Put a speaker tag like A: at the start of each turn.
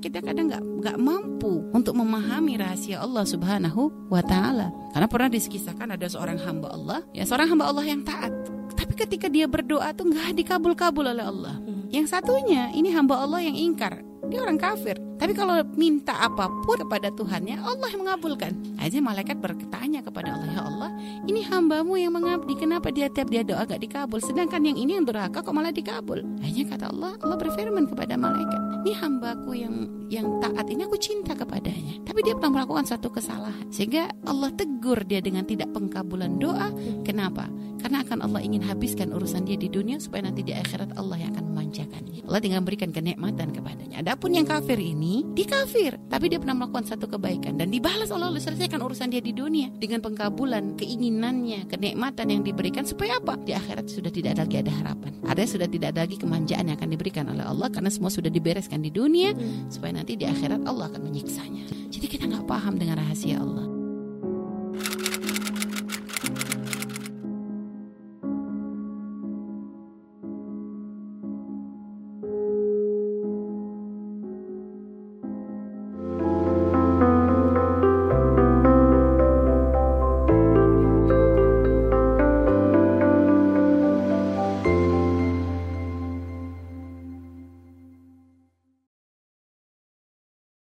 A: kita kadang nggak nggak mampu untuk memahami rahasia Allah Subhanahu wa taala. Karena pernah disekisahkan ada seorang hamba Allah, ya seorang hamba Allah yang taat. Tapi ketika dia berdoa tuh nggak dikabul-kabul oleh Allah. Yang satunya ini hamba Allah yang ingkar, dia orang kafir. Tapi kalau minta apa pun kepada Tuhannya, Allah yang mengabulkan. Aja malaikat bertanya kepada Allah, ya Allah, ini hambamu yang mengabdi, kenapa dia tiap dia doa gak dikabul? Sedangkan yang ini yang durhaka kok malah dikabul? Hanya kata Allah, Allah berfirman kepada malaikat, ini hambaku yang yang taat ini aku cinta kepadanya. Tapi dia pernah melakukan satu kesalahan. Sehingga Allah tegur dia dengan tidak pengkabulan doa. Kenapa? Karena akan Allah ingin habiskan urusan dia di dunia supaya nanti di akhirat Allah yang akan. Allah tinggal memberikan kenikmatan kepadanya. Adapun yang kafir ini, dia kafir, tapi dia pernah melakukan satu kebaikan dan dibalas Allah Allah selesaikan urusan dia di dunia dengan pengkabulan keinginannya, kenikmatan yang diberikan supaya apa? Di akhirat sudah tidak ada lagi ada harapan. Ada sudah tidak ada lagi kemanjaan yang akan diberikan oleh Allah karena semua sudah dibereskan di dunia supaya nanti di akhirat Allah akan menyiksanya. Jadi kita nggak paham dengan rahasia Allah.